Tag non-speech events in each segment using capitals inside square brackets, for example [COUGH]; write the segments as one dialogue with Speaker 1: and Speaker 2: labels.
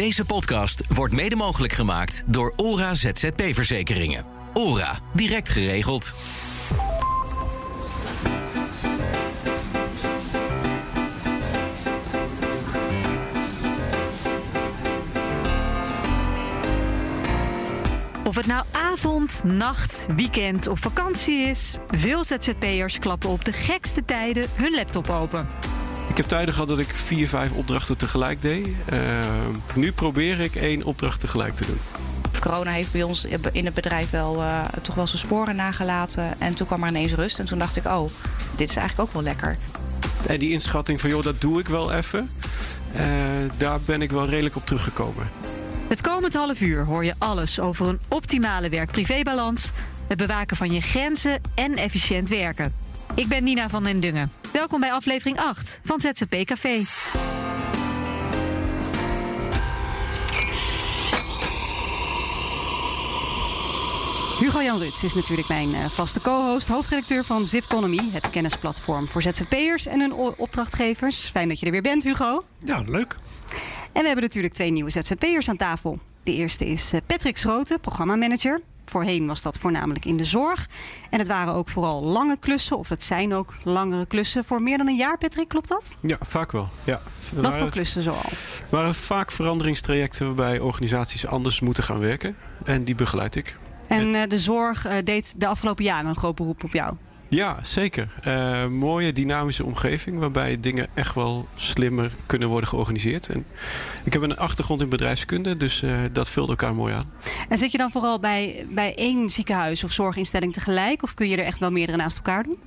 Speaker 1: Deze podcast wordt mede mogelijk gemaakt door ORA ZZP-verzekeringen. ORA, direct geregeld.
Speaker 2: Of het nou avond, nacht, weekend of vakantie is, veel ZZP'ers klappen op de gekste tijden hun laptop open.
Speaker 3: Ik heb tijden gehad dat ik vier, vijf opdrachten tegelijk deed. Uh, nu probeer ik één opdracht tegelijk te doen.
Speaker 4: Corona heeft bij ons in het bedrijf wel uh, toch wel zijn sporen nagelaten. En toen kwam er ineens rust. En toen dacht ik, oh, dit is eigenlijk ook wel lekker.
Speaker 3: En die inschatting van, joh, dat doe ik wel even. Uh, daar ben ik wel redelijk op teruggekomen.
Speaker 2: Het komend half uur hoor je alles over een optimale werk-privébalans, het bewaken van je grenzen en efficiënt werken. Ik ben Nina van den Dungen. Welkom bij aflevering 8 van ZZP Café. Hugo Jan Ruts is natuurlijk mijn eh, vaste co-host, hoofdredacteur van Zipconomy, het kennisplatform voor ZZP'ers en hun opdrachtgevers. Fijn dat je er weer bent, Hugo.
Speaker 5: Ja, leuk.
Speaker 2: En we hebben natuurlijk twee nieuwe ZZP'ers aan tafel. De eerste is eh, Patrick Schroten, programmamanager. Voorheen was dat voornamelijk in de zorg. En het waren ook vooral lange klussen, of het zijn ook langere klussen voor meer dan een jaar, Patrick, klopt dat?
Speaker 3: Ja, vaak wel. Ja.
Speaker 2: Wat voor klussen zoal?
Speaker 3: Er waren vaak veranderingstrajecten waarbij organisaties anders moeten gaan werken. En die begeleid ik.
Speaker 2: En uh, de zorg uh, deed de afgelopen jaren een groot beroep op jou?
Speaker 3: Ja, zeker. Uh, mooie dynamische omgeving waarbij dingen echt wel slimmer kunnen worden georganiseerd. En ik heb een achtergrond in bedrijfskunde, dus uh, dat vult elkaar mooi aan.
Speaker 2: En zit je dan vooral bij, bij één ziekenhuis of zorginstelling tegelijk? Of kun je er echt wel meerdere naast elkaar doen?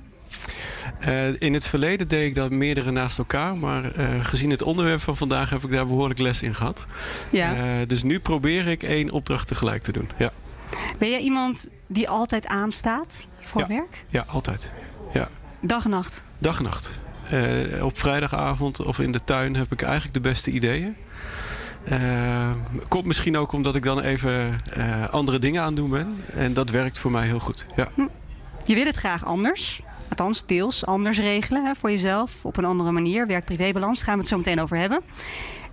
Speaker 3: Uh, in het verleden deed ik dat meerdere naast elkaar. Maar uh, gezien het onderwerp van vandaag heb ik daar behoorlijk les in gehad. Ja. Uh, dus nu probeer ik één opdracht tegelijk te doen. Ja.
Speaker 2: Ben jij iemand die altijd aanstaat voor
Speaker 3: ja.
Speaker 2: werk?
Speaker 3: Ja, altijd. Ja.
Speaker 2: Dag en nacht?
Speaker 3: Dag en nacht. Uh, op vrijdagavond of in de tuin heb ik eigenlijk de beste ideeën. Uh, komt misschien ook omdat ik dan even uh, andere dingen aan het doen ben. En dat werkt voor mij heel goed. Ja.
Speaker 2: Hm. Je wil het graag anders. Althans, deels anders regelen hè, voor jezelf. Op een andere manier. Werk-privébalans. Daar gaan we het zo meteen over hebben.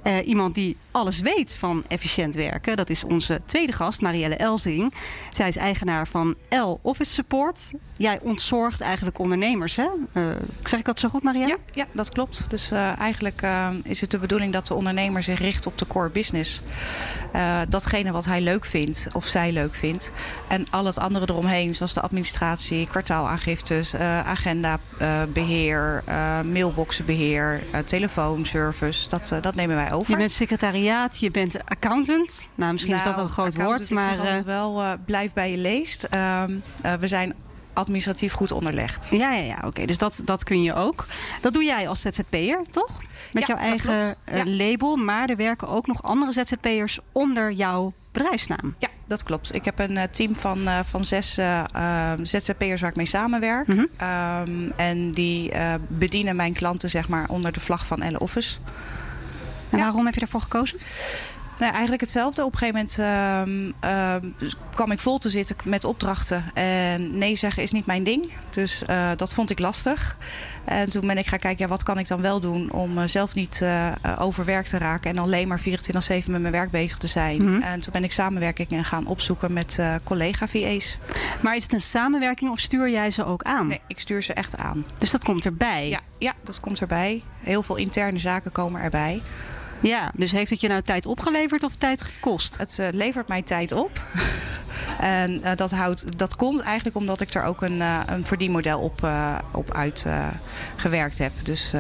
Speaker 2: Uh, iemand die alles weet van efficiënt werken. Dat is onze tweede gast, Marielle Elzing. Zij is eigenaar van L Office Support. Jij ontzorgt eigenlijk ondernemers, hè? Uh, zeg ik dat zo goed, Marielle?
Speaker 4: Ja, ja dat klopt. Dus uh, eigenlijk is het de bedoeling dat de ondernemer zich richt op de core business. datgene wat hij leuk vindt of zij leuk vindt. En al het andere eromheen, zoals de administratie, kwartaalaangiftes, agendabeheer, mailboxenbeheer, telefoonservice. Dat, dat nemen wij over.
Speaker 2: Je bent secretariaat, je bent accountant. Nou, misschien nou, is dat een groot woord, maar
Speaker 4: uh, wel uh, blijf bij je leest. Uh, we zijn administratief goed onderlegd.
Speaker 2: Ja, ja, ja oké. Okay. Dus dat, dat kun je ook. Dat doe jij als ZZP'er, toch? Met ja, jouw eigen ja. label. Maar er werken ook nog andere ZZP'ers onder jouw bedrijfsnaam.
Speaker 4: Ja, dat klopt. Ik heb een team van, uh, van zes uh, ZZP'ers waar ik mee samenwerk. Mm -hmm. um, en die bedienen mijn klanten zeg maar onder de vlag van Elle Office.
Speaker 2: En ja. waarom heb je daarvoor gekozen?
Speaker 4: Nou, eigenlijk hetzelfde. Op een gegeven moment uh, uh, kwam ik vol te zitten met opdrachten. En nee zeggen is niet mijn ding. Dus uh, dat vond ik lastig. En toen ben ik gaan kijken, ja, wat kan ik dan wel doen om zelf niet overwerkt te raken. En alleen maar 24-7 met mijn werk bezig te zijn. Mm -hmm. En toen ben ik samenwerkingen gaan opzoeken met collega-VA's.
Speaker 2: Maar is het een samenwerking of stuur jij ze ook aan?
Speaker 4: Nee, ik stuur ze echt aan.
Speaker 2: Dus dat komt erbij?
Speaker 4: Ja, ja dat komt erbij. Heel veel interne zaken komen erbij.
Speaker 2: Ja, dus heeft het je nou tijd opgeleverd of tijd gekost?
Speaker 4: Het uh, levert mij tijd op. [LAUGHS] en uh, dat, houdt, dat komt eigenlijk omdat ik er ook een, uh, een verdienmodel op, op uitgewerkt heb. Dus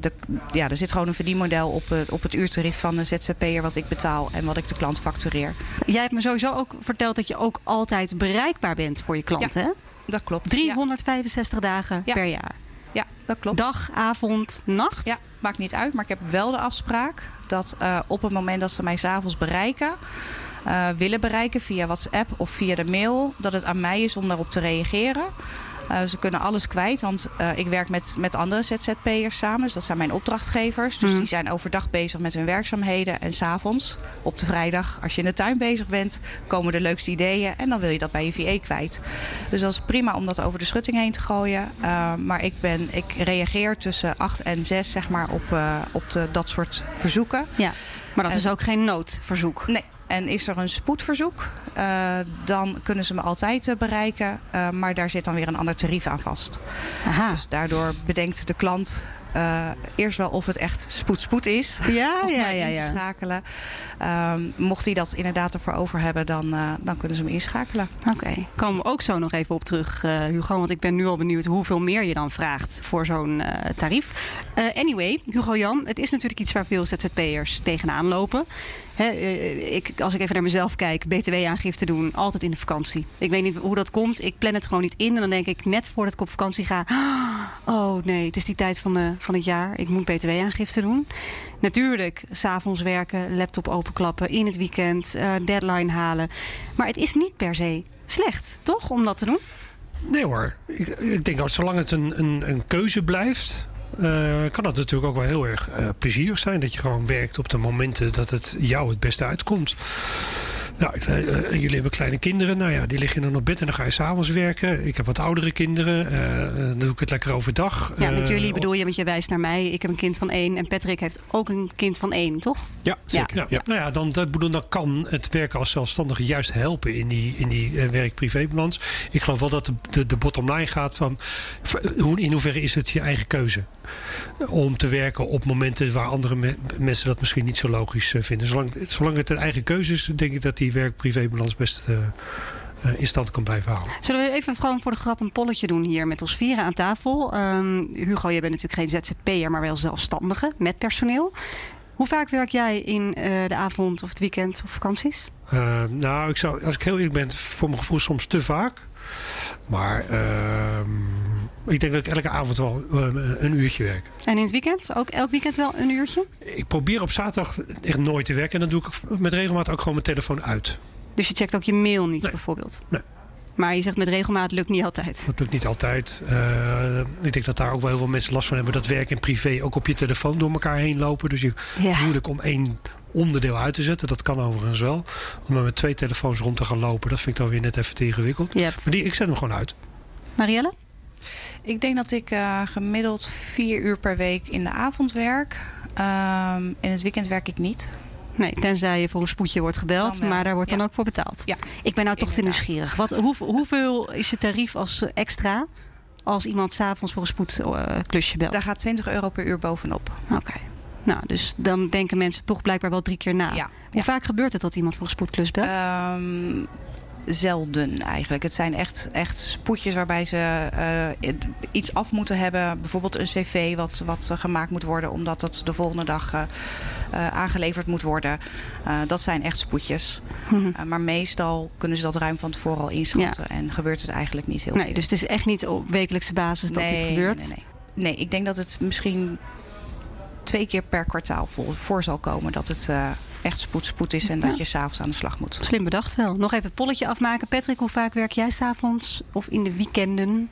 Speaker 4: de, ja, er zit gewoon een verdienmodel op, het, op het uurtarief van de ZZP'er wat ik betaal en wat ik de klant factureer.
Speaker 2: Jij hebt me sowieso ook verteld dat je ook altijd bereikbaar bent voor je klanten,
Speaker 4: ja,
Speaker 2: hè?
Speaker 4: Dat klopt.
Speaker 2: 365 ja. dagen
Speaker 4: ja.
Speaker 2: per jaar.
Speaker 4: Ja, dat klopt.
Speaker 2: Dag, avond, nacht?
Speaker 4: Ja, maakt niet uit. Maar ik heb wel de afspraak dat uh, op het moment dat ze mij s'avonds bereiken... Uh, willen bereiken via WhatsApp of via de mail... dat het aan mij is om daarop te reageren... Uh, ze kunnen alles kwijt, want uh, ik werk met, met andere ZZP'ers samen. Dus dat zijn mijn opdrachtgevers. Dus mm. die zijn overdag bezig met hun werkzaamheden. En s'avonds, op de vrijdag, als je in de tuin bezig bent... komen de leukste ideeën en dan wil je dat bij je VA kwijt. Dus dat is prima om dat over de schutting heen te gooien. Uh, maar ik, ben, ik reageer tussen 8 en 6 zeg maar, op, op de, dat soort verzoeken.
Speaker 2: Ja. Maar dat
Speaker 4: En-
Speaker 2: is ook geen noodverzoek.
Speaker 4: Nee. En is er een spoedverzoek, eh, dan kunnen ze me altijd eh, bereiken. eh, maar daar zit dan weer een ander tarief aan vast.
Speaker 2: Aha.
Speaker 4: Dus daardoor bedenkt de klant eh, eerst wel of het echt spoed-spoed is.
Speaker 2: ja, [LAUGHS]
Speaker 4: om
Speaker 2: ja, ja,
Speaker 4: in te schakelen. Ehm, mocht hij dat inderdaad ervoor over hebben, dan, eh, dan kunnen ze me inschakelen.
Speaker 2: Oké, komen we ook zo nog even op terug, eh, Hugo. Want ik ben nu al benieuwd hoeveel meer je dan vraagt voor zo'n tarief. Anyway, Hugo Jan, het is natuurlijk iets waar veel ZZP'ers tegenaan lopen. Ik, als ik even naar mezelf kijk, BTW-aangifte doen, altijd in de vakantie. Ik weet niet hoe dat komt. Ik plan het gewoon niet in. En dan denk ik net voordat ik op vakantie ga... Oh nee, het is die tijd van, de, van het jaar. Ik moet BTW-aangifte doen. Natuurlijk, s'avonds werken, laptop openklappen, in het weekend, eh, deadline halen. Maar het is niet per se slecht, toch, om dat te doen?
Speaker 5: Nee hoor. Ik, ik denk dat zolang het een, een, een keuze blijft. eh, kan dat natuurlijk ook wel heel erg eh, plezierig zijn. Dat je gewoon werkt op de momenten dat het jou het beste uitkomt. Nou, ik, eh, eh, jullie hebben kleine kinderen. Nou ja, die liggen dan op bed en dan ga je s'avonds werken. Ik heb wat oudere kinderen. eh, dan doe ik het lekker overdag.
Speaker 2: Ja, met jullie bedoel je, want je wijst naar mij. Ik heb een kind van één en Patrick heeft ook een kind van één, toch?
Speaker 3: Ja, zeker.
Speaker 5: Ja, Nou ja, dan, dat bedoel, dan kan het werken als zelfstandige juist helpen in die, in die werk-privébalans. Ik geloof wel dat de, de, de bottom line gaat van in hoeverre is het je eigen keuze om te werken op momenten waar andere me- mensen dat misschien niet zo logisch eh, vinden. Zolang, zolang het een eigen keuze is, denk ik dat die werk-privébalans best eh, eh, in stand kan blijven houden.
Speaker 2: Zullen we even gewoon voor de grap een polletje doen hier met ons vieren aan tafel? Ehm, Hugo, je bent natuurlijk geen ZZP'er, maar wel zelfstandige met personeel. Hoe vaak werk jij in de avond of het weekend of vakanties?
Speaker 5: Nou, ik zou, als ik heel eerlijk ben, voor mijn gevoel soms te vaak. Maar ehm, ik denk dat ik elke avond wel eh, een uurtje werk.
Speaker 2: En in het weekend? Ook elk weekend wel een uurtje?
Speaker 5: Ik probeer op zaterdag echt nooit te werken. En dan doe ik met regelmaat ook gewoon mijn telefoon uit.
Speaker 2: Dus je checkt ook je mail niet
Speaker 5: Nee.
Speaker 2: bijvoorbeeld?
Speaker 5: Nee.
Speaker 2: Maar je zegt met regelmaat lukt niet altijd.
Speaker 5: Dat lukt niet altijd. Eh, ik denk dat daar ook wel heel veel mensen last van hebben. Dat werk en privé ook op je telefoon door elkaar heen lopen. Dus je
Speaker 2: Ja.
Speaker 5: moeilijk om één onderdeel uit te zetten. Dat kan overigens wel. Om maar met twee telefoons rond te gaan lopen. Dat vind ik dan weer net even te ingewikkeld.
Speaker 2: Yep.
Speaker 5: Maar die, ik zet hem gewoon uit.
Speaker 2: Marielle?
Speaker 4: Ik denk dat ik eh, gemiddeld vier uur per week in de avond werk. Ehm, in het weekend werk ik niet.
Speaker 2: Nee, tenzij je voor een spoedje wordt gebeld, maar daar wordt dan ook voor betaald.
Speaker 4: Ja,
Speaker 2: Ik ben nou toch te nieuwsgierig. Wat, hoe, hoeveel is je tarief als eh, extra als iemand s'avonds voor een spoedklusje belt?
Speaker 4: Daar gaat 20 euro per uur bovenop.
Speaker 2: Oké. Nou, dus dan denken mensen toch blijkbaar wel drie keer na.
Speaker 4: Ja,
Speaker 2: Hoe vaak gebeurt het dat iemand voor een spoedklus belt?
Speaker 4: Ehm, zelden eigenlijk. Het zijn echt, echt spoedjes waarbij ze eh, iets af moeten hebben. Bijvoorbeeld een cv wat, wat gemaakt moet worden omdat het de volgende dag eh, eh, aangeleverd moet worden. Dat zijn echt spoedjes.
Speaker 2: Mhm.
Speaker 4: Maar meestal kunnen ze dat ruim van tevoren al inschatten. En gebeurt het eigenlijk niet heel
Speaker 2: nee,
Speaker 4: veel.
Speaker 2: dus het is echt niet op wekelijkse basis dat dit gebeurt.
Speaker 4: Nee, nee, nee. Nee, ik denk dat het misschien twee keer per kwartaal voor, voor zal komen dat het echt spoed, spoed is en
Speaker 2: Ja.
Speaker 4: dat je s'avonds aan de slag moet.
Speaker 2: Slim bedacht wel. Nog even het polletje afmaken. Patrick, hoe vaak werk jij s'avonds of in de weekenden?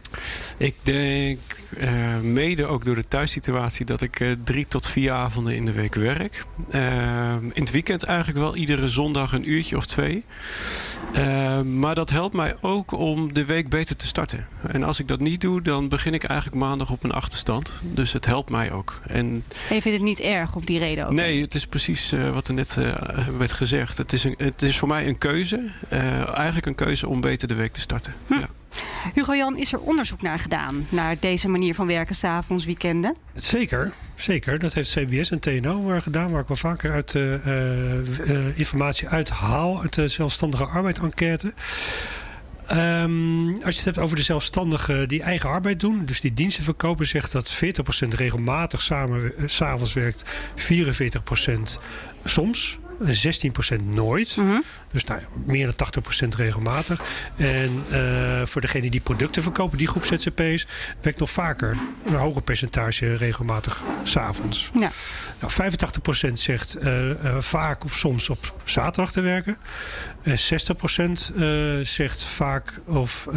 Speaker 3: Ik denk eh, mede ook door de thuissituatie dat ik eh, drie tot vier avonden in de week werk. Eh, in het weekend eigenlijk wel iedere zondag een uurtje of twee. Eh, maar dat helpt mij ook om de week beter te starten. En als ik dat niet doe, dan begin ik eigenlijk maandag op een achterstand. Dus het helpt mij ook. En
Speaker 2: je vindt het niet erg op die reden ook?
Speaker 3: Nee, het is precies eh, wat er net eh, werd gezegd. Het is, een, het is voor mij een keuze. eigenlijk een keuze om beter de week te starten.
Speaker 2: Hm.
Speaker 3: Ja.
Speaker 2: Hugo Jan, is er onderzoek naar gedaan? Naar deze manier van werken s'avonds, weekenden?
Speaker 5: Zeker, zeker. Dat heeft CBS en TNO eh, gedaan, waar ik wel vaker uit eh, eh, eh, informatie uit de zelfstandige arbeid-enquête. Ehm, als je het hebt over de zelfstandigen die eigen arbeid doen, dus die diensten verkopen, zegt dat 40% regelmatig s'avonds werkt, 44% soms. En 16% nooit.
Speaker 2: Mhm.
Speaker 5: Dus nou, meer dan 80% regelmatig. En eh, voor degene die producten verkopen, die groep ZZP's, werkt nog vaker een hoger percentage regelmatig s'avonds.
Speaker 2: Ja.
Speaker 5: Nou, 85% zegt eh, eh, vaak of soms op zaterdag te werken. En 60% eh, zegt vaak of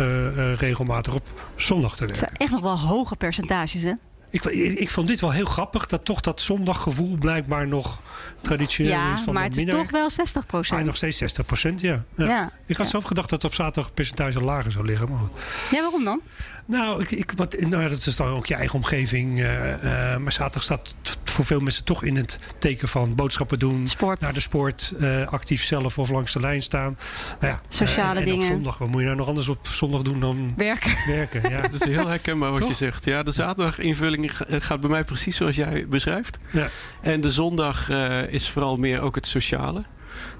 Speaker 5: regelmatig op zondag te
Speaker 2: Het
Speaker 5: werken.
Speaker 2: zijn echt nog wel hoge percentages, hè?
Speaker 5: Ik, ik, ik vond dit wel heel grappig, dat toch dat zondaggevoel blijkbaar nog traditioneel
Speaker 2: Ja,
Speaker 5: is. Van
Speaker 2: maar het is toch wel 60%
Speaker 5: Maar nog steeds 60 procent, ja. ja.
Speaker 2: Ja.
Speaker 5: Ik had
Speaker 2: Ja.
Speaker 5: zelf gedacht dat op zaterdag het percentage lager zou liggen. Maar goed.
Speaker 2: Ja, waarom dan?
Speaker 5: Nou, ik, ik, wat, nou, dat is dan ook je eigen omgeving. eh, eh, maar zaterdag staat voor veel mensen toch in het teken van boodschappen doen,
Speaker 2: Sport.
Speaker 5: naar de sport, eh, actief zelf of langs de lijn staan. Nou ja,
Speaker 2: Sociale
Speaker 5: en, en
Speaker 2: dingen.
Speaker 5: op zondag, wat moet je nou nog anders op zondag doen dan
Speaker 2: Werken.
Speaker 5: werken? Ja. [LAUGHS]
Speaker 3: Het is heel herkenbaar wat
Speaker 5: Toch?
Speaker 3: je zegt. Ja, de zaterdaginvulling ga- gaat bij mij precies zoals jij beschrijft.
Speaker 5: Ja.
Speaker 3: En de zondag eh, is vooral meer ook het sociale.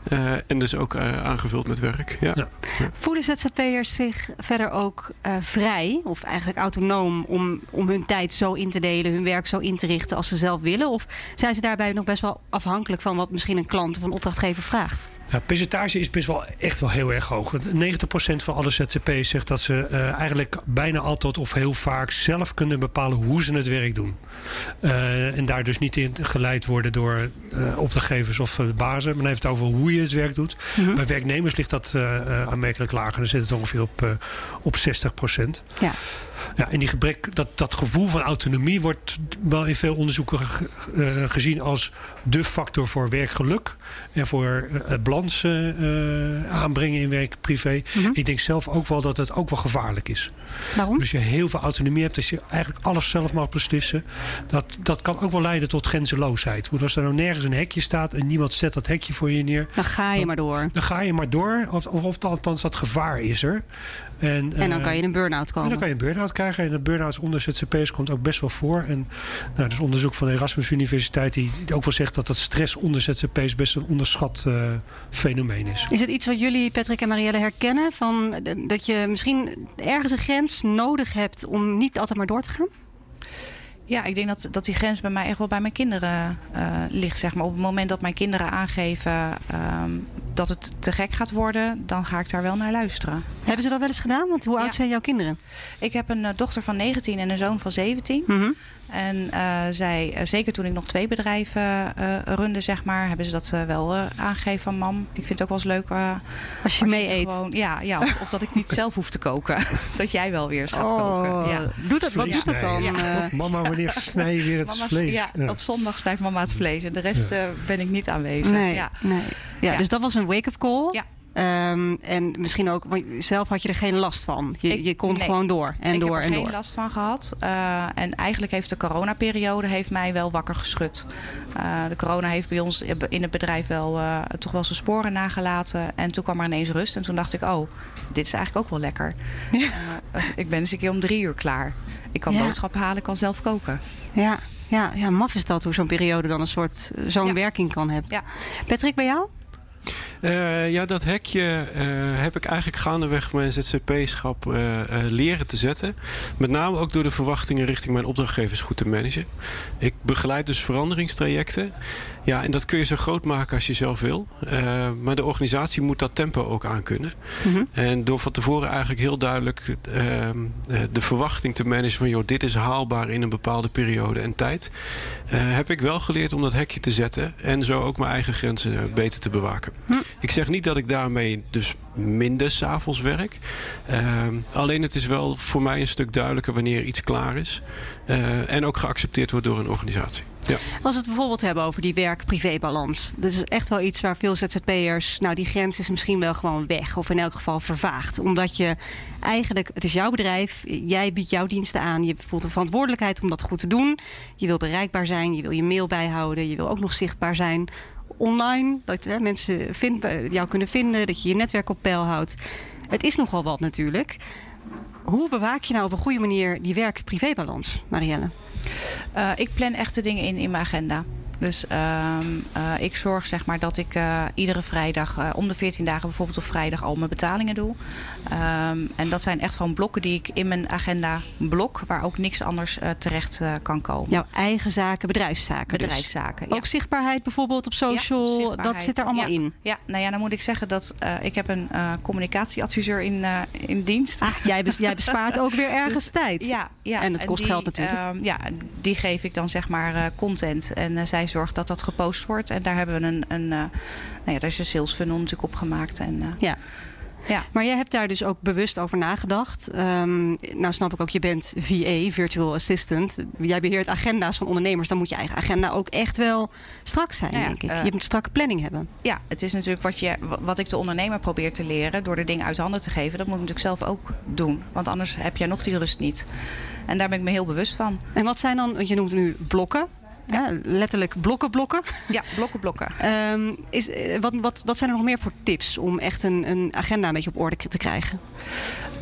Speaker 3: Eh, en dus ook eh, aangevuld met werk. Ja.
Speaker 5: Ja.
Speaker 2: Voelen ZZP'ers zich verder ook eh, vrij of eigenlijk autonoom om, om hun tijd zo in te delen, hun werk zo in te richten als ze zelf willen? Of zijn ze daarbij nog best wel afhankelijk van wat misschien een klant of een opdrachtgever vraagt?
Speaker 5: Ja, het percentage is best wel echt wel heel erg hoog. Want 90% van alle ZZP'ers zegt dat ze eh, eigenlijk bijna altijd of heel vaak zelf kunnen bepalen hoe ze het werk doen. Eh, en daar dus niet in geleid worden door eh, opdrachtgevers of bazen. Maar dan heeft het over hoe je het werk doet.
Speaker 2: Mhm.
Speaker 5: Bij werknemers ligt dat aanmerkelijk lager. Dan zit het ongeveer op, op 60%.
Speaker 2: Ja.
Speaker 5: Ja, en die gebrek, dat, dat gevoel van autonomie wordt wel in veel onderzoeken eh, gezien als de factor voor werkgeluk. En voor het balans eh, aanbrengen in werk-privé.
Speaker 2: Mhm.
Speaker 5: Ik denk zelf ook wel dat het ook wel gevaarlijk is.
Speaker 2: Waarom?
Speaker 5: Als je heel veel autonomie hebt, als je eigenlijk alles zelf mag beslissen. Dat, dat kan ook wel leiden tot grenzeloosheid. Want als er nou nergens een hekje staat en niemand zet dat hekje voor je neer.
Speaker 2: Dan ga je
Speaker 5: Dan-
Speaker 2: maar door.
Speaker 5: Dan ga je maar door, of, of, of althans dat gevaar is er. En,
Speaker 2: En dan
Speaker 5: eh,
Speaker 2: kan je een burn-out
Speaker 5: en
Speaker 2: komen.
Speaker 5: dan kan je een burn-out krijgen. En een burn-out onder ZZP'ers komt ook best wel voor. En nou, er is onderzoek van de Erasmus Universiteit die, ook wel zegt dat dat stress onder ZZP'ers best een onderschat eh, fenomeen is.
Speaker 2: Is het iets wat jullie, Patrick en Marielle, herkennen? Van, eh, dat je misschien ergens een grens nodig hebt om niet altijd maar door te gaan?
Speaker 4: Ja, ik denk dat, dat die grens bij mij echt wel bij mijn kinderen eh, ligt. Zeg maar. Op het moment dat mijn kinderen aangeven ehm, dat het te gek gaat worden, dan ga ik daar wel naar luisteren.
Speaker 2: Hebben ze dat wel eens gedaan? Want hoe oud
Speaker 4: Ja.
Speaker 2: zijn jouw kinderen?
Speaker 4: Ik heb een eh, dochter van 19 en een zoon van 17.
Speaker 2: Mhm.
Speaker 4: En eh, zij, eh, zeker toen ik nog twee bedrijven eh runde, zeg maar, hebben ze dat wel aangegeven van mam. Ik vind het ook wel eens leuk eh,
Speaker 2: Als je
Speaker 4: als
Speaker 2: mee eet.
Speaker 4: Gewoon, ja, ja of, of dat ik niet [LAUGHS] zelf hoef te koken. [LAUGHS] dat jij wel weer eens gaat
Speaker 2: Oh,
Speaker 4: koken. Ja.
Speaker 2: doet dat, wat doet dat dan?
Speaker 5: Mama, wanneer versnij je weer het
Speaker 4: Mama's-
Speaker 5: vlees?
Speaker 4: ja,
Speaker 5: Ja.
Speaker 4: Op zondag snijdt mama het vlees en de rest
Speaker 5: Ja.
Speaker 4: eh, ben ik niet aanwezig.
Speaker 2: Nee,
Speaker 4: Ja.
Speaker 2: nee. Ja,
Speaker 4: Ja.
Speaker 2: Dus dat was een wake-up call.
Speaker 4: Ja.
Speaker 2: Ehm, en misschien ook, want zelf had je er geen last van. Je,
Speaker 4: Ik-
Speaker 2: je kon
Speaker 4: nee.
Speaker 2: gewoon door en
Speaker 4: ik
Speaker 2: door
Speaker 4: heb
Speaker 2: en
Speaker 4: er geen
Speaker 2: door.
Speaker 4: last van gehad. Eh, en eigenlijk heeft de coronaperiode heeft mij wel wakker geschud. Eh, de corona heeft bij ons in het bedrijf wel eh, toch wel zijn sporen nagelaten. En toen kwam er ineens rust. En toen dacht ik, oh, dit is eigenlijk ook wel lekker. [LAUGHS] Ik ben eens een keer om drie uur klaar. Ik kan
Speaker 2: Ja.
Speaker 4: boodschappen halen, ik kan zelf koken.
Speaker 2: Ja, ja, ja, maf is dat hoe zo'n periode dan een soort zo'n
Speaker 4: Ja.
Speaker 2: werking kan hebben.
Speaker 4: Ja.
Speaker 2: Patrick, bij jou?
Speaker 3: Eh, ja, dat hekje eh, heb ik eigenlijk gaandeweg mijn ZZP-schap eh, leren te zetten. Met name ook door de verwachtingen richting mijn opdrachtgevers goed te managen. Ik begeleid dus veranderingstrajecten. Ja, en dat kun je zo groot maken als je zelf wil. Maar de organisatie moet dat tempo ook aankunnen.
Speaker 2: Mhm.
Speaker 3: En door van tevoren eigenlijk heel duidelijk ehm, eh, de verwachting te managen van... joh, dit is haalbaar in een bepaalde periode en tijd... heb ik wel geleerd om dat hekje te zetten... en zo ook mijn eigen grenzen beter te bewaken.
Speaker 2: Hm.
Speaker 3: Ik zeg niet dat ik daarmee dus minder s'avonds werk. Ehm, alleen het is wel voor mij een stuk duidelijker wanneer iets klaar is. eh, en ook geaccepteerd wordt door een organisatie. Ja.
Speaker 2: Als we het bijvoorbeeld hebben over die werk-privé-balans. Dat is echt wel iets waar veel ZZP'ers... Nou, die grens is misschien wel gewoon weg. Of in elk geval vervaagd. Omdat je eigenlijk... Het is jouw bedrijf. Jij biedt jouw diensten aan. Je voelt een verantwoordelijkheid om dat goed te doen. Je wil bereikbaar zijn. Je wil je mail bijhouden. Je wil ook nog zichtbaar zijn online. Dat mensen jou kunnen vinden. Dat je je netwerk op peil houdt. Het is nogal wat natuurlijk. Hoe bewaak je nou op een goede manier die werk-privé-balans, Marielle?
Speaker 4: Eh, ik plan echte dingen in in mijn agenda. Dus ehm, eh, ik zorg zeg maar dat ik eh, iedere vrijdag, eh, om de 14 dagen bijvoorbeeld op vrijdag, al mijn betalingen doe. Ehm, en dat zijn echt gewoon blokken die ik in mijn agenda blok, waar ook niks anders terecht kan komen.
Speaker 2: Jouw eigen zaken, bedrijfszaken. dus.
Speaker 4: Bedrijfszaken. ja.
Speaker 2: Ook zichtbaarheid bijvoorbeeld op social,
Speaker 4: Ja,
Speaker 2: dat zit er allemaal
Speaker 4: Ja.
Speaker 2: in.
Speaker 4: Ja, nou ja, dan moet ik zeggen dat ik heb een communicatieadviseur in, in dienst.
Speaker 2: Ah, jij, bes- jij bespaart ook weer [LAUGHS] ergens
Speaker 4: Dus,
Speaker 2: tijd.
Speaker 4: Ja, ja.
Speaker 2: En het kost
Speaker 4: die,
Speaker 2: geld natuurlijk.
Speaker 4: ehm, ja, die geef ik dan zeg maar content. En eh, zij zorgt dat dat gepost wordt. En daar hebben we een, een eh, nou ja, daar is een sales funnel natuurlijk op gemaakt. En, eh,
Speaker 2: Ja.
Speaker 4: Ja.
Speaker 2: Maar jij hebt daar dus ook bewust over nagedacht. Ehm, nou snap ik ook, je bent VA, Virtual Assistant. Jij beheert agenda's van ondernemers. Dan moet je eigen agenda ook echt wel strak zijn,
Speaker 4: Ja,
Speaker 2: denk ik.
Speaker 4: eh,
Speaker 2: je moet een strakke planning hebben.
Speaker 4: ja, het is natuurlijk wat, je, wat ik de ondernemer probeer te leren. Door de dingen uit handen te geven. Dat moet ik natuurlijk zelf ook doen. Want anders heb jij nog die rust niet. En daar ben ik me heel bewust van.
Speaker 2: En wat zijn dan, want je noemt nu blokken. Hè, letterlijk blokken blokken.
Speaker 4: Ja, blokken blokken. [LAUGHS]
Speaker 2: Ehm, is, eh, wat, wat, wat zijn er nog meer voor tips om echt een, een agenda een beetje op orde te krijgen?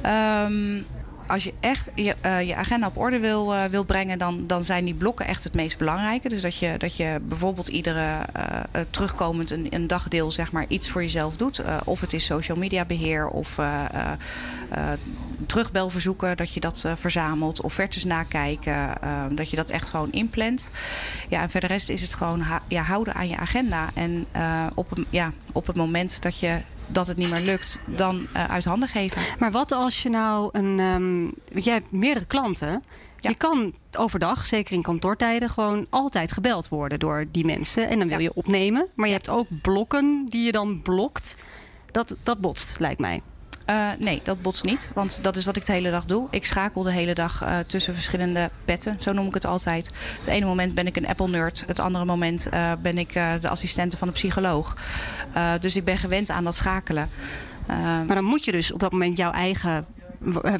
Speaker 4: Ehm, als je echt je, uh, je agenda op orde wil, uh, wil brengen, dan, dan zijn die blokken echt het meest belangrijke. Dus dat je, dat je bijvoorbeeld iedere uh, terugkomend een, een, dagdeel zeg maar, iets voor jezelf doet. of het is social media beheer of terugbelverzoeken, dat je dat verzamelt. Offertes nakijken, dat je dat echt gewoon inplant. Ja, en verder rest is het gewoon ja, houden aan je agenda. En op, ja, op het moment dat je dat het niet meer lukt, dan uh, uit handen geven.
Speaker 2: Maar wat als je nou een. Um, jij hebt meerdere klanten. Ja. Je kan overdag, zeker in kantoortijden, gewoon altijd gebeld worden door die mensen. En dan wil ja. je opnemen. Maar je hebt ook blokken die je dan blokt. Dat, dat botst, lijkt mij.
Speaker 4: Uh, nee, dat botst niet. Want dat is wat ik de hele dag doe. Ik schakel de hele dag uh, tussen verschillende petten. Zo noem ik het altijd. Het ene moment ben ik een Apple-nerd. Het andere moment uh, ben ik de assistente van de psycholoog. dus ik ben gewend aan dat schakelen.
Speaker 2: maar dan moet je dus op dat moment jouw eigen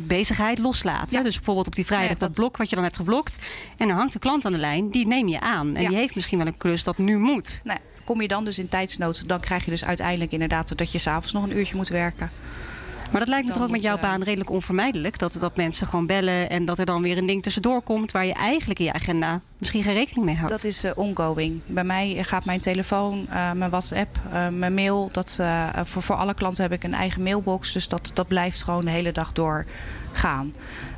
Speaker 2: bezigheid loslaten. Ja. Dus bijvoorbeeld op die vrijdag ja, dat... dat... blok wat je dan hebt geblokt. En dan hangt de klant aan de lijn. Die neem je aan. En ja. die heeft misschien wel een klus dat nu moet.
Speaker 4: Nee. Kom je dan dus in tijdsnood, dan krijg je dus uiteindelijk inderdaad dat je s'avonds nog een uurtje moet werken.
Speaker 2: Maar dat lijkt me toch ook met jouw baan redelijk onvermijdelijk. Dat, dat mensen gewoon bellen en dat er dan weer een ding tussendoor komt waar je eigenlijk in je agenda misschien geen rekening mee houdt.
Speaker 4: Dat is uh, ongoing. Bij mij gaat mijn telefoon, uh, mijn WhatsApp, uh, mijn mail. Dat, voor, voor alle klanten heb ik een eigen mailbox. Dus dat, dat blijft gewoon de hele dag door gaan.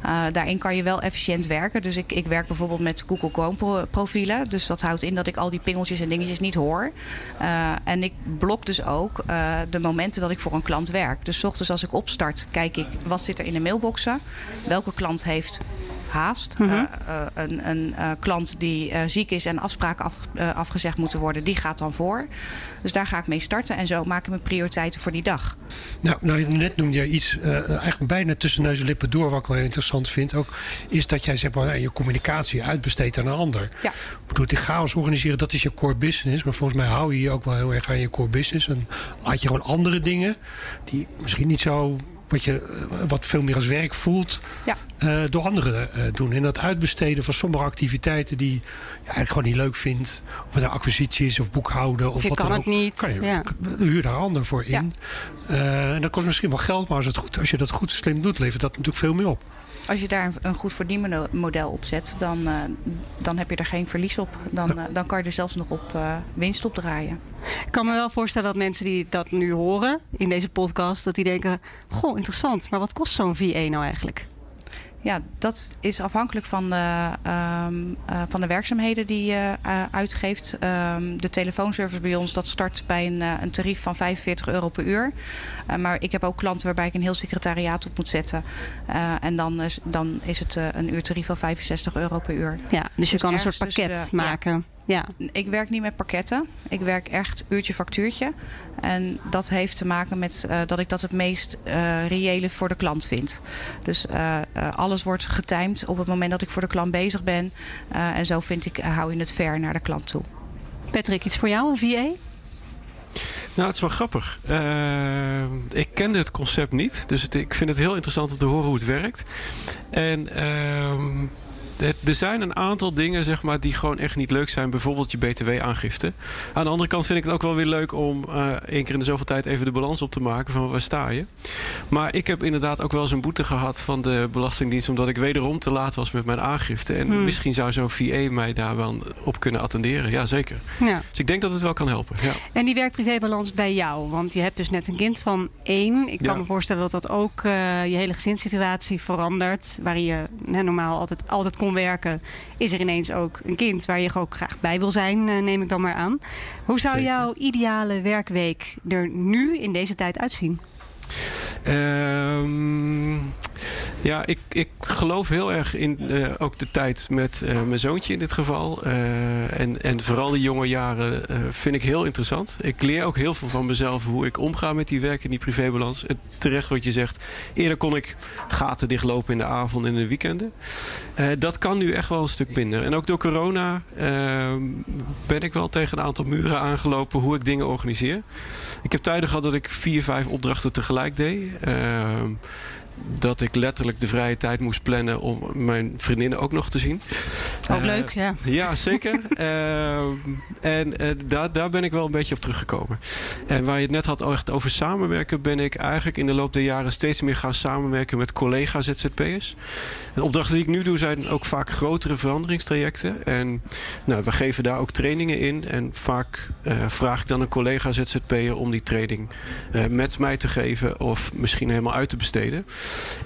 Speaker 4: Uh, daarin kan je wel efficiënt werken. Dus ik, ik werk bijvoorbeeld met Google Chrome profielen. Dus dat houdt in dat ik al die pingeltjes en dingetjes niet hoor. Uh, en ik blok dus ook uh, de momenten dat ik voor een klant werk. Dus ochtends als ik opstart, kijk ik wat zit er in de mailboxen. Welke klant heeft haast. Mm -hmm. uh, een, een uh, klant die uh, ziek is en afspraken af, afgezegd moeten worden, die gaat dan voor. Dus daar ga ik mee starten en zo maak ik mijn prioriteiten voor die dag.
Speaker 5: Nou, nou net noemde je iets eigenlijk bijna tussen neus en lippen door, wat ik wel interessant vind. Ook is dat jij zeg maar, je communicatie uitbesteedt aan een ander.
Speaker 4: Ja.
Speaker 5: Ik bedoel, die chaos organiseren, dat is je core business. Maar volgens mij hou je je ook wel heel erg aan je core business. En laat je gewoon andere dingen, die misschien niet zo wat, je, wat veel meer als werk voelt,
Speaker 4: ja.
Speaker 5: Uh, door anderen uh, doen. En dat uitbesteden van sommige activiteiten die je eigenlijk gewoon niet leuk vindt. Of het acquisities of boekhouden. Of
Speaker 2: je
Speaker 5: wat
Speaker 2: kan
Speaker 5: dan
Speaker 2: het
Speaker 5: ook.
Speaker 2: niet.
Speaker 5: Kan je,
Speaker 2: ja.
Speaker 5: Huur daar ander voor in. Ja. Uh, en dat kost misschien wel geld, maar als, het goed, als je dat goed slim doet, levert dat natuurlijk veel meer op.
Speaker 4: Als je daar een goed verdienmodel op zet, dan, uh, dan heb je er geen verlies op. Dan, uh, dan kan je er zelfs nog op uh, winst op draaien.
Speaker 2: Ik kan me wel voorstellen dat mensen die dat nu horen in deze podcast, dat die denken: Goh, interessant, maar wat kost zo'n VA nou eigenlijk?
Speaker 4: Ja, dat is afhankelijk van de, um, uh, van de werkzaamheden die je uh, uitgeeft. Um, de telefoonservice bij ons dat start bij een, uh, een tarief van 45 euro per uur. maar ik heb ook klanten waarbij ik een heel secretariaat op moet zetten. en dan is, dan is het een uurtarief van 65 euro per uur.
Speaker 2: Ja, dus, dus je kan een soort pakket maken. Ja. Ja.
Speaker 4: Ik werk niet met pakketten. Ik werk echt uurtje factuurtje. En dat heeft te maken met uh, dat ik dat het meest uh, reële voor de klant vind. Dus uh, alles wordt getimed op het moment dat ik voor de klant bezig ben. en zo vind ik, hou je het ver naar de klant toe.
Speaker 2: Patrick, iets voor jou, een VA?
Speaker 3: Nou, het is wel grappig. Uh, ik kende het concept niet. Dus het, ik vind het heel interessant om te horen hoe het werkt. En uh, er zijn een aantal dingen zeg maar, die gewoon echt niet leuk zijn. Bijvoorbeeld je btw-aangifte. Aan de andere kant vind ik het ook wel weer leuk om uh, één keer in de zoveel tijd even de balans op te maken van waar sta je. Maar ik heb inderdaad ook wel eens een boete gehad van de Belastingdienst. Omdat ik wederom te laat was met mijn aangifte. En hmm. misschien zou zo'n VA mij daar wel op kunnen attenderen. Ja, zeker.
Speaker 2: Ja.
Speaker 3: Dus ik denk dat het wel kan helpen. Ja.
Speaker 2: En die werk-privé-balans bij jou? Want je hebt dus net een kind van één. Ik kan ja. me voorstellen dat dat ook uh, je hele gezinssituatie verandert. Waar je hè, normaal altijd, altijd kon werken, is er ineens ook een kind waar je ook graag bij wil zijn, neem ik dan maar aan. Hoe zou
Speaker 3: Zeker.
Speaker 2: jouw ideale werkweek er nu in deze tijd uitzien?
Speaker 3: Um, ja, ik, ik geloof heel erg in uh, ook de tijd met uh, mijn zoontje in dit geval. Uh, en, en vooral die jonge jaren vind ik heel interessant. Ik leer ook heel veel van mezelf hoe ik omga met die werk en die privébalans. Terecht wat je zegt, eerder kon ik gaten dichtlopen in de avond en in de weekenden. dat kan nu echt wel een stuk minder. En ook door corona ehm, ben ik wel tegen een aantal muren aangelopen hoe ik dingen organiseer. Ik heb tijden gehad dat ik vier, vijf opdrachten tegelijk deed. Uh, dat ik letterlijk de vrije tijd moest plannen om mijn vriendinnen ook nog te zien.
Speaker 2: Ook
Speaker 3: Eh,
Speaker 2: leuk, ja.
Speaker 3: Ja, zeker. [LAUGHS] Ehm, en eh, daar, daar ben ik wel een beetje op teruggekomen. En waar je het net had echt over samenwerken, ben ik eigenlijk in de loop der jaren steeds meer gaan samenwerken met collega ZZP'ers. De opdrachten die ik nu doe zijn ook vaak grotere veranderingstrajecten. En nou, we geven daar ook trainingen in. En vaak eh, vraag ik dan een collega ZZP'er om die training eh, met mij te geven of misschien helemaal uit te besteden.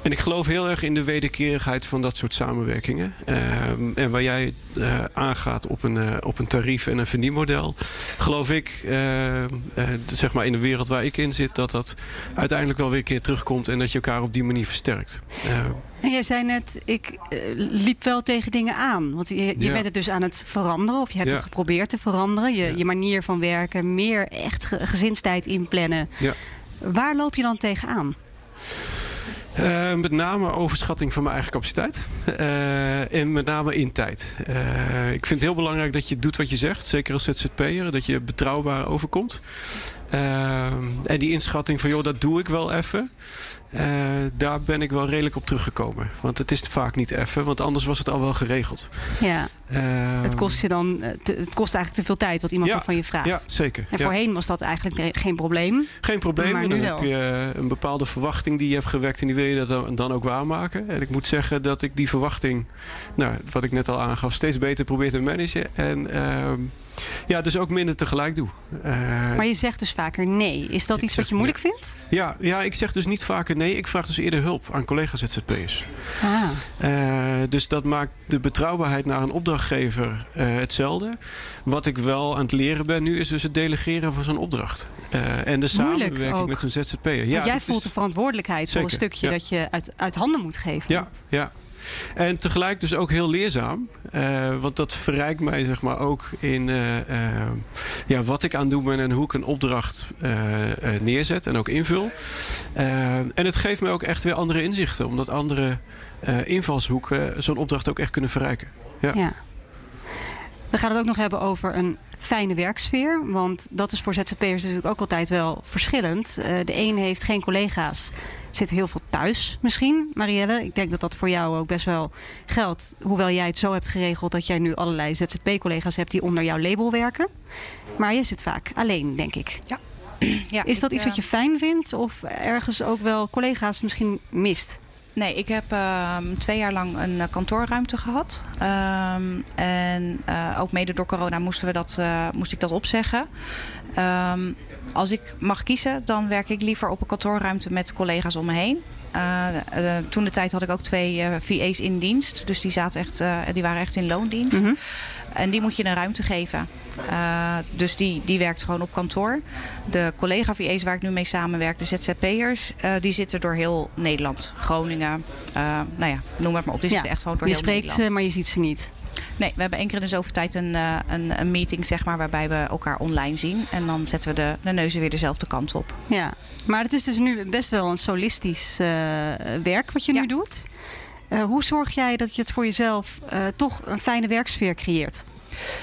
Speaker 3: En ik geloof heel erg in de wederkerigheid van dat soort samenwerkingen. Ehm, en waar jij eh, aangaat op een, eh, op een tarief en een verdienmodel, geloof ik, eh, zeg maar in de wereld waar ik in zit, dat dat uiteindelijk wel weer een keer terugkomt en dat je elkaar op die manier versterkt. Eh,
Speaker 2: En jij zei net, ik liep wel tegen dingen aan. Want je, je
Speaker 3: Ja.
Speaker 2: bent het dus aan het veranderen. Of je hebt
Speaker 3: Ja.
Speaker 2: het geprobeerd te veranderen. Je,
Speaker 3: Ja.
Speaker 2: je manier van werken. Meer echt ge- gezinstijd inplannen.
Speaker 3: Ja.
Speaker 2: Waar loop je dan tegenaan?
Speaker 3: Eh, met name overschatting van mijn eigen capaciteit. Eh, en met name in tijd. Eh, ik vind het heel belangrijk dat je doet wat je zegt. Zeker als ZZP'er. Dat je betrouwbaar overkomt. Eh, en die inschatting van, joh, dat doe ik wel even. Eh, daar ben ik wel redelijk op teruggekomen. Want het is vaak niet even. Want anders was het al wel geregeld.
Speaker 2: Ja,
Speaker 3: Eh,
Speaker 2: het kost je dan, eh, te- het kost eigenlijk te veel tijd wat iemand
Speaker 3: Ja,
Speaker 2: van je vraagt.
Speaker 3: Ja, zeker.
Speaker 2: En
Speaker 3: Ja.
Speaker 2: voorheen was dat eigenlijk geen probleem.
Speaker 3: Geen probleem.
Speaker 2: Maar
Speaker 3: En
Speaker 2: nu
Speaker 3: dan
Speaker 2: wel.
Speaker 3: heb je een bepaalde verwachting die je hebt gewekt en die wil je dat dan- dan ook waarmaken. En ik moet zeggen dat ik die verwachting, nou, wat ik net al aangaf, steeds beter probeer te managen. En ehm, ja, dus ook minder tegelijk doe. Eh,
Speaker 2: Maar je zegt dus vaker nee. Is dat iets wat je moeilijk vindt?
Speaker 3: ja, ja, ik zeg dus niet vaker nee. Ik vraag dus eerder hulp aan collega's ZZP'ers.
Speaker 2: Ah,
Speaker 3: Eh, dus dat maakt de betrouwbaarheid naar een opdrachtgever eh, hetzelfde. Wat ik wel aan het leren ben nu is dus het delegeren van zo'n opdracht. En de samenwerking met zo'n ZZP'er. Ja,
Speaker 2: jij voelt
Speaker 3: is-
Speaker 2: de verantwoordelijkheid voor een stukje
Speaker 3: ja.
Speaker 2: dat je uit, uit handen moet geven.
Speaker 3: Ja, ja. En tegelijk dus ook heel leerzaam. Eh, want dat verrijkt mij zeg maar ook in eh, eh, ja, wat ik aan doen ben en hoe ik een opdracht neerzet en ook invul. En het geeft mij ook echt weer andere inzichten. Omdat andere invalshoeken zo'n opdracht ook echt kunnen verrijken. Ja.
Speaker 2: Ja. We gaan het ook nog hebben over een fijne werksfeer. Want dat is voor ZZP'ers natuurlijk ook altijd wel verschillend. De een heeft geen collega's, zit heel veel thuis misschien. Marielle, ik denk dat dat voor jou ook best wel geldt. Hoewel jij het zo hebt geregeld dat jij nu allerlei ZZP-collega's hebt die onder jouw label werken. Maar je zit vaak alleen, denk ik. [CLEARS THROAT]
Speaker 4: Ja,
Speaker 2: Is dat
Speaker 4: ik,
Speaker 2: iets wat
Speaker 4: eh,
Speaker 2: je fijn vindt? Of ergens ook wel collega's misschien mist?
Speaker 4: Nee, ik heb ehm, twee jaar lang een eh, kantoorruimte gehad. Ehm, en eh, ook mede door corona moesten we dat, moest ik dat opzeggen. Ehm, als ik mag kiezen, dan werk ik liever op een kantoorruimte met collega's om me heen. Eh, eh, toen de tijd had ik ook twee eh, VA's in dienst. Dus die, zaten echt, die waren echt in loondienst.
Speaker 2: Mhm.
Speaker 4: En die moet je een ruimte geven. Dus die, die werkt gewoon op kantoor. De collega-VA's waar ik nu mee samenwerk, de ZZP'ers, die zitten door heel Nederland. Groningen, eh, nou ja, noem het maar op. Die
Speaker 2: Ja,
Speaker 4: zitten echt gewoon door
Speaker 2: Je
Speaker 4: heel
Speaker 2: spreekt
Speaker 4: Nederland.
Speaker 2: ze, maar je ziet ze niet.
Speaker 4: Nee, we hebben één keer in de zoveel tijd een, eh, een, een meeting, zeg maar, waarbij we elkaar online zien. En dan zetten we de, de neuzen weer dezelfde kant op.
Speaker 2: Ja, maar het is dus nu best wel een solistisch eh, werk wat je
Speaker 4: Ja.
Speaker 2: nu doet. Eh, hoe zorg jij dat je het voor jezelf toch een fijne werksfeer creëert?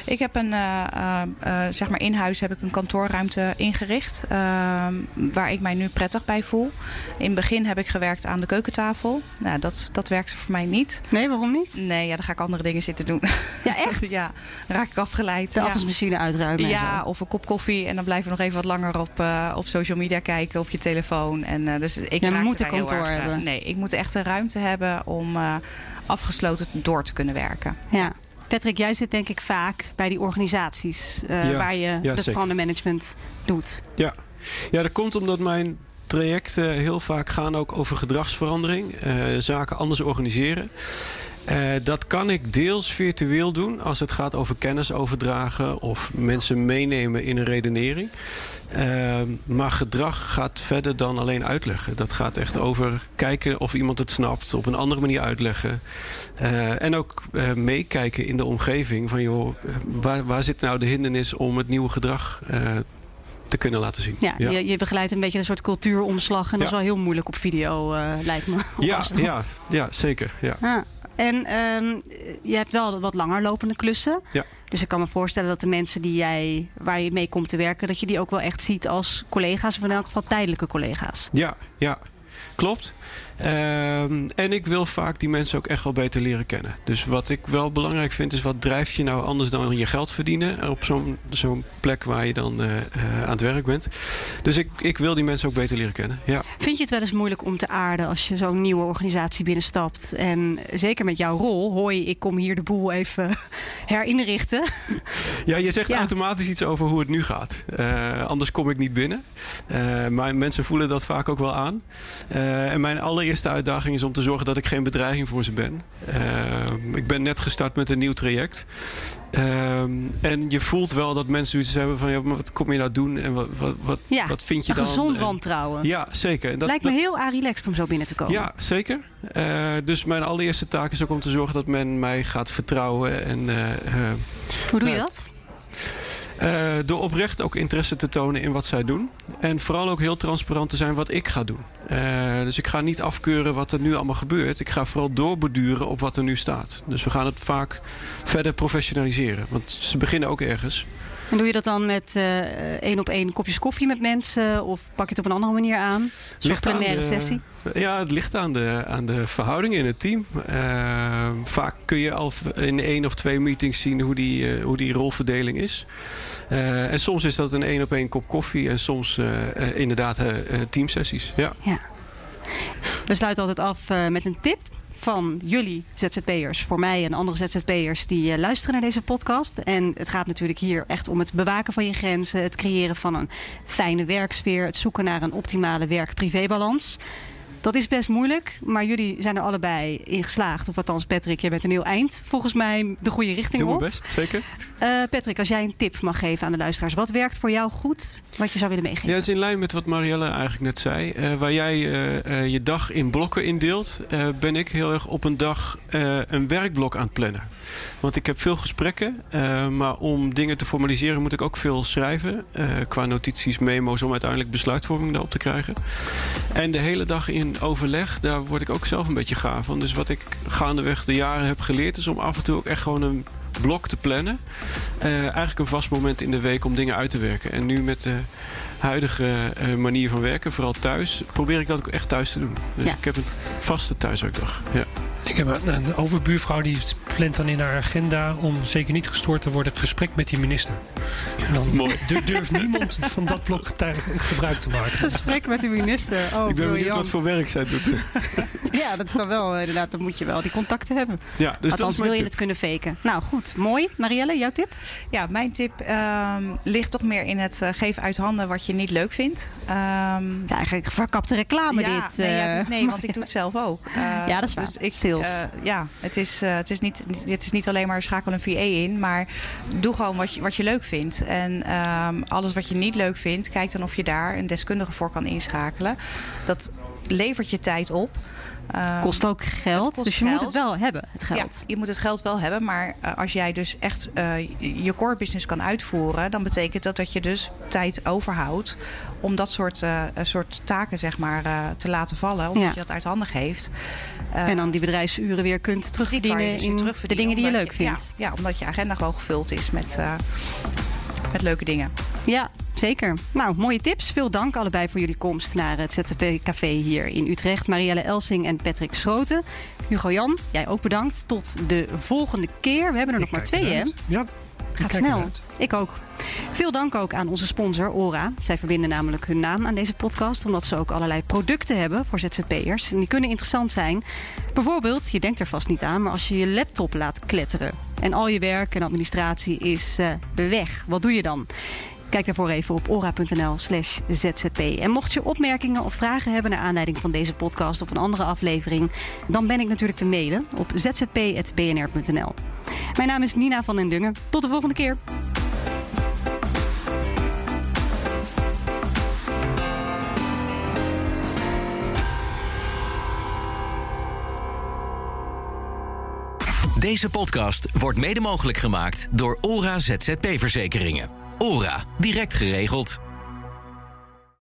Speaker 4: Ik heb een, eh, eh, eh, zeg maar in huis heb ik een kantoorruimte ingericht. eh, waar ik mij nu prettig bij voel. In het begin heb ik gewerkt aan de keukentafel. Nou, dat, dat werkte voor mij niet.
Speaker 2: Nee, waarom niet?
Speaker 4: Nee, ja, dan ga ik andere dingen zitten doen.
Speaker 2: Ja, echt? [LAUGHS]
Speaker 4: ja, raak ik afgeleid.
Speaker 2: De
Speaker 4: ja.
Speaker 2: afwasmachine uitruimen. en
Speaker 4: Ja, of een kop koffie en dan blijven we nog even wat langer op, op social media kijken, op je telefoon. En, dus ik
Speaker 2: Ja,
Speaker 4: daar heel
Speaker 2: kantoor
Speaker 4: erg,
Speaker 2: hebben.
Speaker 4: nee, ik moet echt een ruimte hebben om afgesloten door te kunnen werken.
Speaker 2: ja. Patrick, jij zit denk ik vaak bij die organisaties eh,
Speaker 3: Ja,
Speaker 2: waar je
Speaker 3: ja,
Speaker 2: het verandermanagement doet.
Speaker 3: Ja. ja, dat komt omdat mijn trajecten heel vaak gaan ook over gedragsverandering. eh, zaken anders organiseren. Eh, dat kan ik deels virtueel doen als het gaat over kennis overdragen of mensen meenemen in een redenering. Eh, maar gedrag gaat verder dan alleen uitleggen. Dat gaat echt over kijken of iemand het snapt, op een andere manier uitleggen. Eh, en ook meekijken in de omgeving van joh, waar, waar zit nou de hindernis om het nieuwe gedrag te kunnen laten zien.
Speaker 2: Ja, Je, je begeleidt een beetje een soort cultuuromslag. En dat is wel heel moeilijk op video, lijkt me. op
Speaker 3: ja, [LAUGHS]
Speaker 2: afstand.
Speaker 3: ja, ja, zeker. Ja.
Speaker 2: Ah, en ehm, je hebt wel wat langer lopende klussen.
Speaker 3: Ja.
Speaker 2: Dus ik kan me voorstellen dat de mensen die jij, waar je mee komt te werken, dat je die ook wel echt ziet als collega's, of in elk geval tijdelijke collega's.
Speaker 3: Ja, ja. klopt. Ehm, en ik wil vaak die mensen ook echt wel beter leren kennen. Dus wat ik wel belangrijk vind is wat drijft je nou anders dan je geld verdienen op zo'n zo'n plek waar je dan uh, aan het werk bent. Dus ik, ik wil die mensen ook beter leren kennen. Ja.
Speaker 2: Vind je het wel eens moeilijk om te aarden als je zo'n nieuwe organisatie binnenstapt? En zeker met jouw rol, hoi, ik kom hier de boel even [LAUGHS] herinrichten.
Speaker 3: Ja, je zegt automatisch iets over hoe het nu gaat. Uh, anders kom ik niet binnen. Uh, maar mensen voelen dat vaak ook wel aan. en mijn alle allereerste uitdaging is om te zorgen dat ik geen bedreiging voor ze ben. Uh, ik ben net gestart met een nieuw traject. Uh, en je voelt wel dat mensen zoiets hebben van... Ja, maar wat kom je nou doen en wat, wat, wat,
Speaker 2: ja,
Speaker 3: wat vind je
Speaker 2: een
Speaker 3: dan?
Speaker 2: gezond wantrouwen.
Speaker 3: Ja, zeker.
Speaker 2: Dat, Lijkt me heel relaxed om zo binnen te komen.
Speaker 3: Ja, zeker. Uh, dus mijn allereerste taak is ook om te zorgen dat men mij gaat vertrouwen. En,
Speaker 2: Hoe doe je dat?
Speaker 3: Uh, door oprecht ook interesse te tonen in wat zij doen. En vooral ook heel transparant te zijn wat ik ga doen. Uh, dus ik ga niet afkeuren wat er nu allemaal gebeurt. Ik ga vooral doorborduren op wat er nu staat. Dus we gaan het vaak verder professionaliseren. Want ze beginnen ook ergens.
Speaker 2: En doe je dat dan met uh, één op één kopjes koffie met mensen? Of pak je het op een andere manier aan? Zo'n plenaire sessie?
Speaker 3: Ja, het ligt aan de, aan de verhouding in het team. Uh, vaak kun je al in één of twee meetings zien hoe die, uh, hoe die rolverdeling is. Uh, en soms is dat een één op één kop koffie. En soms inderdaad teamsessies. Ja.
Speaker 2: ja. We sluiten altijd af met een tip van jullie ZZP'ers voor mij en andere ZZP'ers die uh, luisteren naar deze podcast. En het gaat natuurlijk hier echt om het bewaken van je grenzen, het creëren van een fijne werksfeer, het zoeken naar een optimale werk-privébalans. Dat is best moeilijk, maar jullie zijn er allebei in geslaagd. Of althans, Patrick, je bent een heel eind volgens mij de goede richting
Speaker 3: Doe
Speaker 2: op.
Speaker 3: Doe best, zeker.
Speaker 2: Uh, Patrick, als jij een tip mag geven aan de luisteraars. Wat werkt voor jou goed, wat je zou willen meegeven?
Speaker 3: Ja, het is in lijn met wat Marielle eigenlijk net zei. Uh, waar jij uh, je dag in blokken indeelt, ben ik heel erg op een dag een werkblok aan het plannen. Want ik heb veel gesprekken, maar om dingen te formaliseren moet ik ook veel schrijven. qua notities, memo's, om uiteindelijk besluitvorming daarop te krijgen. En de hele dag in overleg, daar word ik ook zelf een beetje gaaf van. Dus wat ik gaandeweg de jaren heb geleerd, is om af en toe ook echt gewoon een blok te plannen. Uh, eigenlijk een vast moment in de week om dingen uit te werken. En nu met de huidige uh, manier van werken, vooral thuis, probeer ik dat ook echt thuis te doen. Dus ja. ik heb een vaste thuiswerkdag. Ja.
Speaker 5: Ik heb een, een, overbuurvrouw die plant dan in haar agenda om zeker niet gestoord te worden gesprek met die minister. En dan
Speaker 3: Mooi.
Speaker 5: durft niemand van dat blok gebruik te maken.
Speaker 2: Gesprek met de minister. Oh,
Speaker 3: ik ben
Speaker 2: briljant.
Speaker 3: benieuwd wat voor werk zij doet. [LAUGHS]
Speaker 2: ja, dat is dan wel inderdaad. Dan moet je wel die contacten hebben.
Speaker 3: Ja, dus
Speaker 2: Althans, wil je
Speaker 3: tip.
Speaker 2: het kunnen faken. Nou goed, mooi. Marielle, jouw tip?
Speaker 4: Ja, mijn tip um, ligt toch meer in het uh, geven uit handen wat je niet leuk vindt. Um,
Speaker 2: ja, eigenlijk verkapte reclame
Speaker 4: ja,
Speaker 2: dit.
Speaker 4: Nee, ja, het is, nee, want [LAUGHS] ik doe het zelf ook. Uh,
Speaker 2: ja, dat is waar.
Speaker 4: Dus ik,
Speaker 2: Sales.
Speaker 4: ja, het is, het, is niet, het is niet alleen maar schakel een VA in, maar doe gewoon wat je, wat je leuk vindt. En um, alles wat je niet leuk vindt, kijk dan of je daar een deskundige voor kan inschakelen. Dat levert je tijd op.
Speaker 2: Uh, kost ook geld,
Speaker 4: kost
Speaker 2: dus je
Speaker 4: geld.
Speaker 2: moet het wel hebben, het geld.
Speaker 4: Ja, je moet het geld wel hebben, maar uh, als jij dus echt uh, je core business kan uitvoeren, dan betekent dat dat je dus tijd overhoudt om dat soort, uh, soort taken zeg maar, te laten vallen, omdat
Speaker 2: Ja.
Speaker 4: je dat uit handen geeft.
Speaker 2: en dan die bedrijfsuren weer kunt
Speaker 4: Die
Speaker 2: terugverdienen
Speaker 4: dus
Speaker 2: in de dingen die je leuk vindt.
Speaker 4: Ja, ja, omdat je agenda gewoon gevuld is met, met leuke dingen.
Speaker 2: Ja, zeker. Nou, mooie tips. Veel dank allebei voor jullie komst naar het ZTP Café hier in Utrecht. Marielle Elsing en Patrick Schroten. Hugo Jan, jij ook bedankt. Tot de volgende keer. We hebben er nog maar twee, hè?
Speaker 5: Ja,
Speaker 2: Gaat snel. Ik ook. Veel dank ook aan onze sponsor Ora. Zij verbinden namelijk hun naam aan deze podcast... omdat ze ook allerlei producten hebben voor ZZP'ers. En die kunnen interessant zijn. Bijvoorbeeld, je denkt er vast niet aan... maar als je je laptop laat kletteren... en al je werk en administratie is uh, weg, wat doe je dan? Kijk daarvoor even op ora.nl slash zzp. En mocht je opmerkingen of vragen hebben... naar aanleiding van deze podcast of een andere aflevering... dan ben ik natuurlijk te mailen op zzp.bnr.nl. Mijn naam is Nina van den Dungen. Tot de volgende keer.
Speaker 1: Deze podcast wordt mede mogelijk gemaakt door ORA ZZP Verzekeringen. ORA, direct geregeld.